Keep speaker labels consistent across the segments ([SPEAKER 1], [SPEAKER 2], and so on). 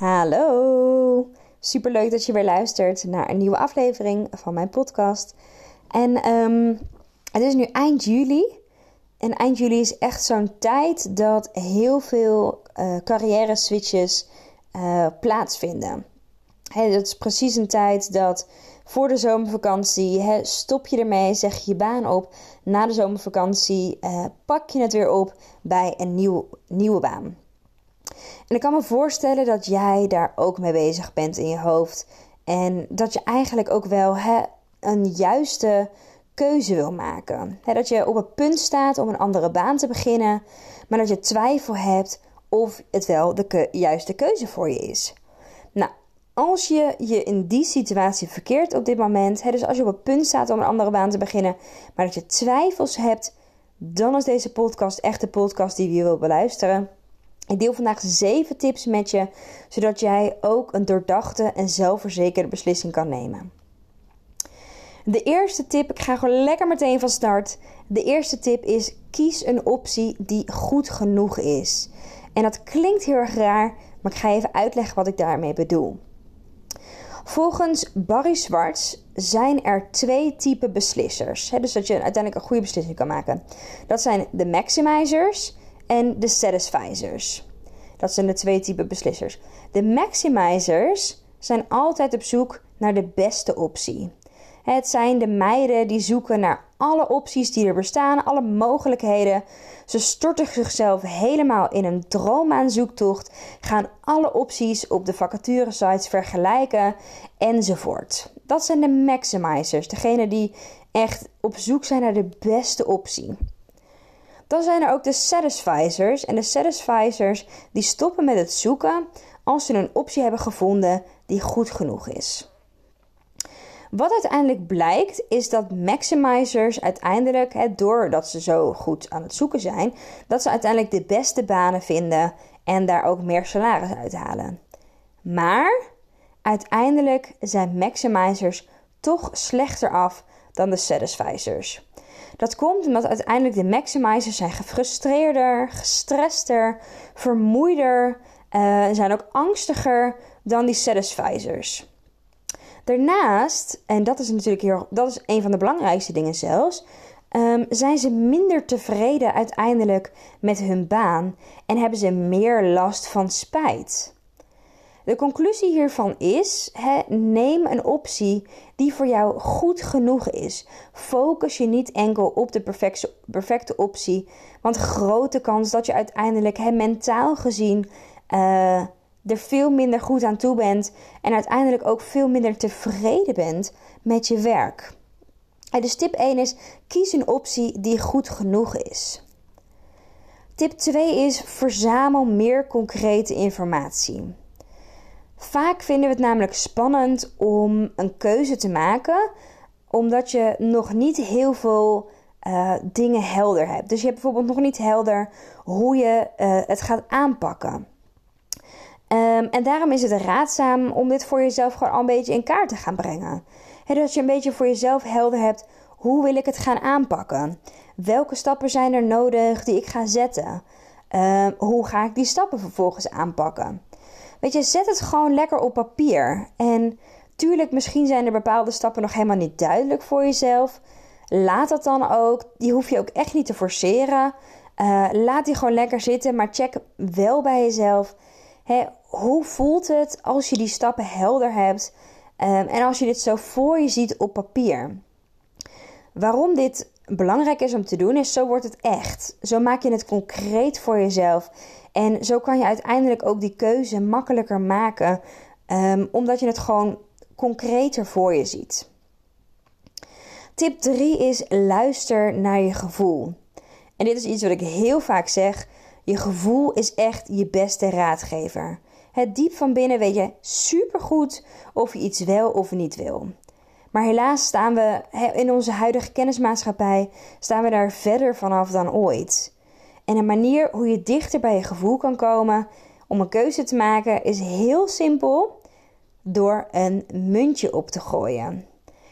[SPEAKER 1] Hallo! Superleuk dat je weer luistert naar een nieuwe aflevering van mijn podcast. En um, het is nu eind juli. En eind juli is echt zo'n tijd dat heel veel uh, carrière switches uh, plaatsvinden. Hey, dat is precies een tijd dat voor de zomervakantie stop je ermee, zeg je je baan op. Na de zomervakantie uh, pak je het weer op bij een nieuw, nieuwe baan. En ik kan me voorstellen dat jij daar ook mee bezig bent in je hoofd. En dat je eigenlijk ook wel hè, een juiste keuze wil maken. dat je op het punt staat om een andere baan te beginnen, maar dat je twijfel hebt of het wel de juiste keuze voor je is. Nou, als je je in die situatie verkeert op dit moment, hè, dus als je op het punt staat om een andere baan te beginnen, maar dat je twijfels hebt, dan is deze podcast echt de podcast die je wil beluisteren. Ik deel vandaag zeven tips met je, zodat jij ook een doordachte en zelfverzekerde beslissing kan nemen. De eerste tip, ik ga gewoon lekker meteen van start. De eerste tip is: kies een optie die goed genoeg is. En dat klinkt heel erg raar, maar ik ga even uitleggen wat ik daarmee bedoel. Volgens Barry Swartz zijn er twee typen beslissers. dus dat je uiteindelijk een goede beslissing kan maken. Dat zijn de maximizers en de satisficers. Dat zijn de twee typen beslissers. De maximizers zijn altijd op zoek naar de beste optie. Het zijn de meiden die zoeken naar alle opties die er bestaan, alle mogelijkheden. Ze storten zichzelf helemaal in een zoektocht, gaan alle opties op de vacaturesites vergelijken enzovoort. Dat zijn de maximizers, degene die echt op zoek zijn naar de beste optie. Dan zijn er ook de satisficers. En de satisficers die stoppen met het zoeken als ze een optie hebben gevonden die goed genoeg is. Wat uiteindelijk blijkt is dat maximizers uiteindelijk, hè, doordat ze zo goed aan het zoeken zijn, dat ze uiteindelijk de beste banen vinden en daar ook meer salaris uithalen. Maar uiteindelijk zijn maximizers toch slechter af dan de satisficers. Dat komt omdat uiteindelijk de maximizers zijn gefrustreerder, gestrester, vermoeider uh, zijn ook angstiger dan die satisficers. Daarnaast, en dat is natuurlijk heel, dat is een van de belangrijkste dingen zelfs, um, zijn ze minder tevreden uiteindelijk met hun baan en hebben ze meer last van spijt. De conclusie hiervan is: neem een optie die voor jou goed genoeg is. Focus je niet enkel op de perfecte, perfecte optie, want grote kans dat je uiteindelijk mentaal gezien uh, er veel minder goed aan toe bent en uiteindelijk ook veel minder tevreden bent met je werk. Dus tip 1 is: kies een optie die goed genoeg is. Tip 2 is: verzamel meer concrete informatie. Vaak vinden we het namelijk spannend om een keuze te maken, omdat je nog niet heel veel uh, dingen helder hebt. Dus je hebt bijvoorbeeld nog niet helder hoe je uh, het gaat aanpakken. Um, en daarom is het raadzaam om dit voor jezelf gewoon al een beetje in kaart te gaan brengen. Dat je een beetje voor jezelf helder hebt hoe wil ik het gaan aanpakken? Welke stappen zijn er nodig die ik ga zetten? Uh, hoe ga ik die stappen vervolgens aanpakken? Weet je, zet het gewoon lekker op papier. En tuurlijk, misschien zijn er bepaalde stappen nog helemaal niet duidelijk voor jezelf. Laat dat dan ook. Die hoef je ook echt niet te forceren. Uh, laat die gewoon lekker zitten, maar check wel bij jezelf. Hè, hoe voelt het als je die stappen helder hebt um, en als je dit zo voor je ziet op papier? Waarom dit belangrijk is om te doen, is zo wordt het echt. Zo maak je het concreet voor jezelf. En zo kan je uiteindelijk ook die keuze makkelijker maken, um, omdat je het gewoon concreter voor je ziet. Tip 3 is luister naar je gevoel. En dit is iets wat ik heel vaak zeg. Je gevoel is echt je beste raadgever. Het diep van binnen weet je supergoed of je iets wel of niet wil. Maar helaas staan we in onze huidige kennismaatschappij staan we daar verder vanaf dan ooit. En een manier hoe je dichter bij je gevoel kan komen om een keuze te maken is heel simpel door een muntje op te gooien.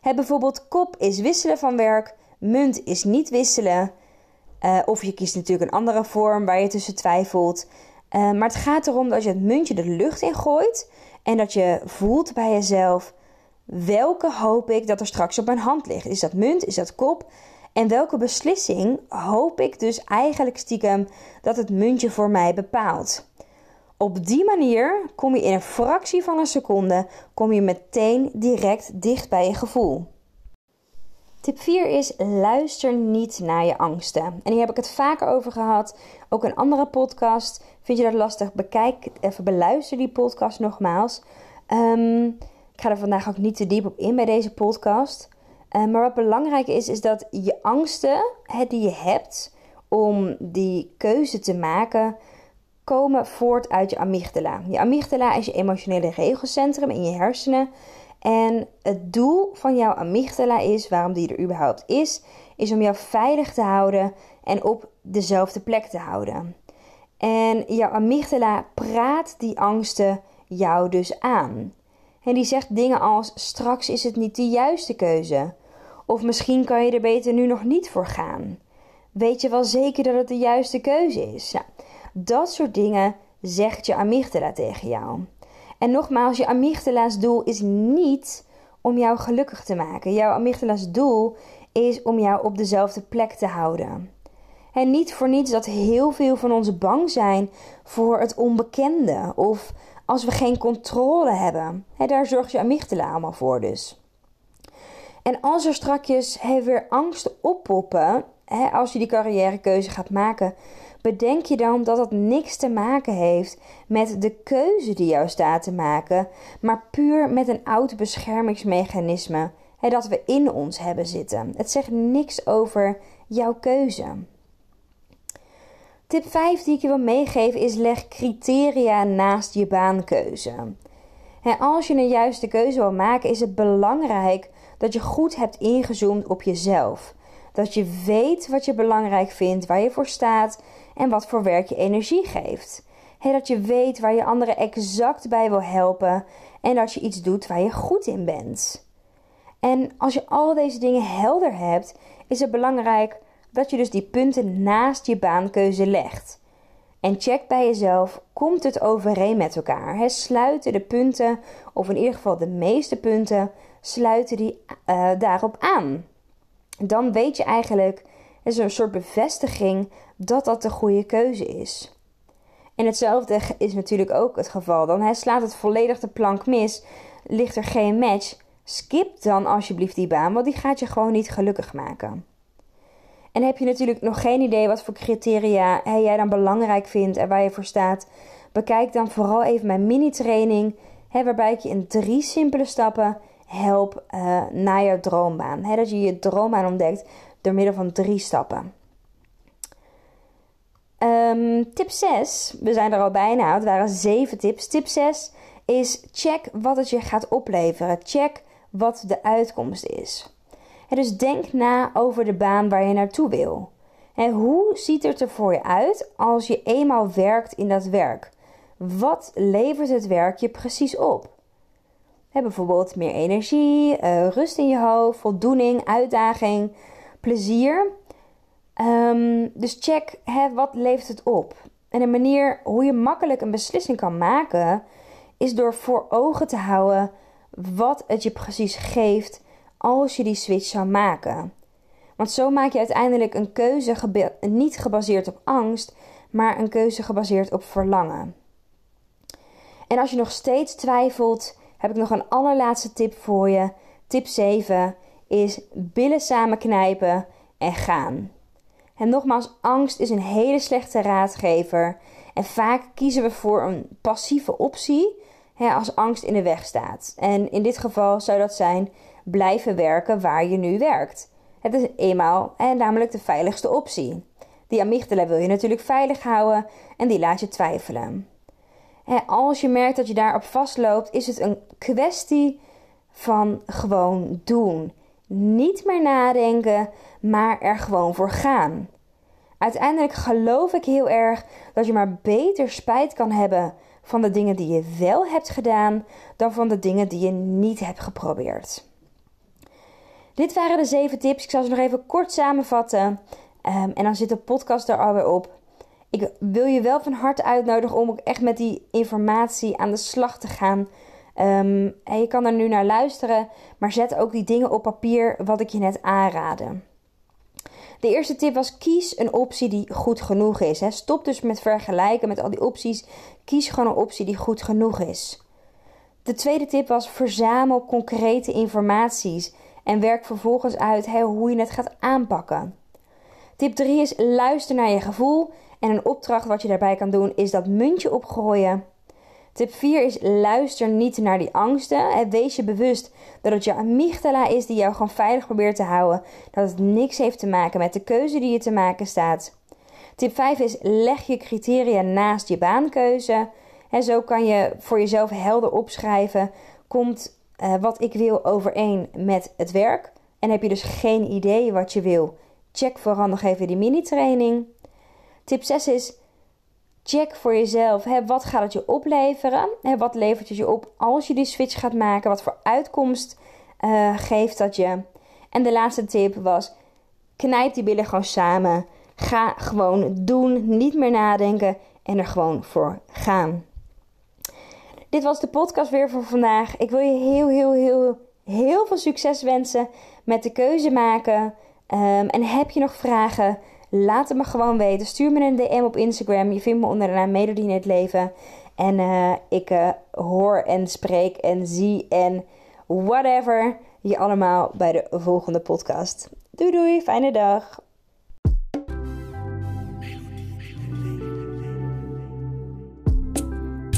[SPEAKER 1] He, bijvoorbeeld kop is wisselen van werk, munt is niet wisselen. Uh, of je kiest natuurlijk een andere vorm waar je tussen twijfelt. Eh, maar het gaat erom dat je het muntje de lucht in gooit en dat je voelt bij jezelf welke hoop ik dat er straks op mijn hand ligt. Is dat munt? Is dat kop? En welke beslissing hoop ik dus eigenlijk stiekem dat het muntje voor mij bepaalt? Op die manier kom je in een fractie van een seconde kom je meteen direct dicht bij je gevoel. Tip 4 is luister niet naar je angsten. En hier heb ik het vaker over gehad. Ook een andere podcast. Vind je dat lastig? Bekijk even, beluister die podcast nogmaals. Um, ik ga er vandaag ook niet te diep op in bij deze podcast. Uh, maar wat belangrijk is, is dat je angsten hè, die je hebt om die keuze te maken, komen voort uit je amygdala. Je amygdala is je emotionele regelcentrum in je hersenen. En het doel van jouw amygdala is, waarom die er überhaupt is, is om jou veilig te houden en op dezelfde plek te houden. En jouw amygdala praat die angsten jou dus aan. En die zegt dingen als: straks is het niet de juiste keuze. Of misschien kan je er beter nu nog niet voor gaan. Weet je wel zeker dat het de juiste keuze is? Dat soort dingen zegt je amygdala tegen jou. En nogmaals, je amygdala's doel is niet om jou gelukkig te maken. Jouw amygdala's doel is om jou op dezelfde plek te houden. En niet voor niets dat heel veel van ons bang zijn voor het onbekende of als we geen controle hebben. daar zorgt je amygdala allemaal voor dus. En als er strakjes weer angsten oppoppen, als je die carrièrekeuze gaat maken, bedenk je dan dat dat niks te maken heeft met de keuze die jou staat te maken, maar puur met een oud beschermingsmechanisme dat we in ons hebben zitten. Het zegt niks over jouw keuze. Tip 5 die ik je wil meegeven is leg criteria naast je baankeuze. En als je een juiste keuze wil maken, is het belangrijk dat je goed hebt ingezoomd op jezelf. Dat je weet wat je belangrijk vindt, waar je voor staat en wat voor werk je energie geeft. dat je weet waar je anderen exact bij wil helpen en dat je iets doet waar je goed in bent. En als je al deze dingen helder hebt, is het belangrijk dat je dus die punten naast je baankeuze legt. En check bij jezelf, komt het overeen met elkaar? He, sluiten de punten, of in ieder geval de meeste punten, sluiten die uh, daarop aan? Dan weet je eigenlijk, is een soort bevestiging dat dat de goede keuze is. En hetzelfde is natuurlijk ook het geval. Dan slaat het volledig de plank mis, ligt er geen match. Skip dan alsjeblieft die baan, want die gaat je gewoon niet gelukkig maken. En heb je natuurlijk nog geen idee wat voor criteria jij dan belangrijk vindt en waar je voor staat, bekijk dan vooral even mijn mini-training, waarbij ik je in drie simpele stappen help uh, naar jouw droombaan. dat je je droombaan ontdekt door middel van drie stappen. Um, tip 6, we zijn er al bijna, het waren zeven tips. Tip 6 is check wat het je gaat opleveren. Check wat de uitkomst is dus denk na over de baan waar je naartoe wil. En hoe ziet het er voor je uit als je eenmaal werkt in dat werk? Wat levert het werk je precies op? Bijvoorbeeld meer energie, uh, rust in je hoofd, voldoening, uitdaging, plezier. Um, dus check wat levert het op. En een manier hoe je makkelijk een beslissing kan maken, is door voor ogen te houden wat het je precies geeft als je die switch zou maken. Want zo maak je uiteindelijk een keuze niet gebaseerd op angst, maar een keuze gebaseerd op verlangen. En als je nog steeds twijfelt, heb ik nog een allerlaatste tip voor je. Tip 7 is billen samen knijpen en gaan. En nogmaals, angst is een hele slechte raadgever. En vaak kiezen we voor een passieve optie hè, als angst in de weg staat. En in dit geval zou dat zijn blijven werken waar je nu werkt. Het is eenmaal en namelijk de veiligste optie. Die amygdala wil je natuurlijk veilig houden en die laat je twijfelen. Als je merkt dat je daarop vastloopt, is het een kwestie van gewoon doen. Niet meer nadenken, maar er gewoon voor gaan. Uiteindelijk geloof ik heel erg dat je maar beter spijt kan hebben van de dingen die je wel hebt gedaan dan van de dingen die je niet hebt geprobeerd. Dit waren de zeven tips. Ik zal ze nog even kort samenvatten. Um, en dan zit de podcast er alweer op. ik wil je wel van harte uitnodigen om ook echt met die informatie aan de slag te gaan. Ehm, en je kan er nu naar luisteren, maar zet ook die dingen op papier wat ik je net aanraadde. De eerste tip was kies een optie die goed genoeg is. Stop dus met vergelijken met al die opties. Kies gewoon een optie die goed genoeg is. De tweede tip was verzamel concrete informaties en werk vervolgens uit hoe je het gaat aanpakken. Tip 3 is luister naar je gevoel en een opdracht wat je daarbij kan doen is dat muntje opgooien. Tip 4 is luister niet naar die angsten. Wees je bewust dat het je amygdala is die jou gewoon veilig probeert te houden. Dat het niks heeft te maken met de keuze die je te maken staat. Tip 5 is leg je criteria naast je baankeuze. En zo kan je voor jezelf helder opschrijven: komt uh, wat ik wil overeen met het werk? En heb je dus geen idee wat je wil? Check vooral nog even die mini-training. Tip 6 is check voor jezelf. Hè, wat gaat het je opleveren? Hè, wat levert het je op als je die switch gaat maken? Wat voor uitkomst uh, geeft dat je? En de laatste tip was: knijp die billen gewoon samen. Ga gewoon doen, niet meer nadenken en er gewoon voor gaan. Dit was de podcast weer voor vandaag. Ik wil je heel, heel, heel, heel veel succes wensen met de keuze maken. Um, en heb je nog vragen? Laat het me gewoon weten. Stuur me een DM op Instagram. Je vindt me onder de naam Melodie in het leven. En uh, ik uh, hoor en spreek en zie en whatever je allemaal bij de volgende podcast. Doei doei, fijne dag.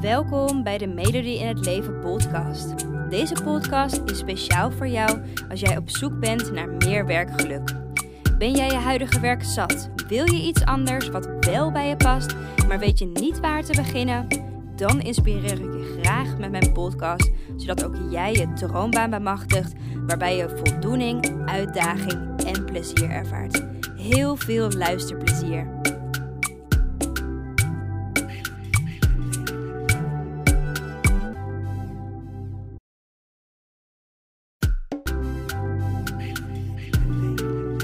[SPEAKER 2] Welkom bij de Melodie in het Leven podcast. Deze podcast is speciaal voor jou als jij op zoek bent naar meer werkgeluk. Ben jij je huidige werk zat? Wil je iets anders wat wel bij je past, maar weet je niet waar te beginnen? Dan inspireer ik je graag met mijn podcast, zodat ook jij je droombaan bemachtigt, waarbij je voldoening, uitdaging en plezier ervaart. Heel veel luisterplezier.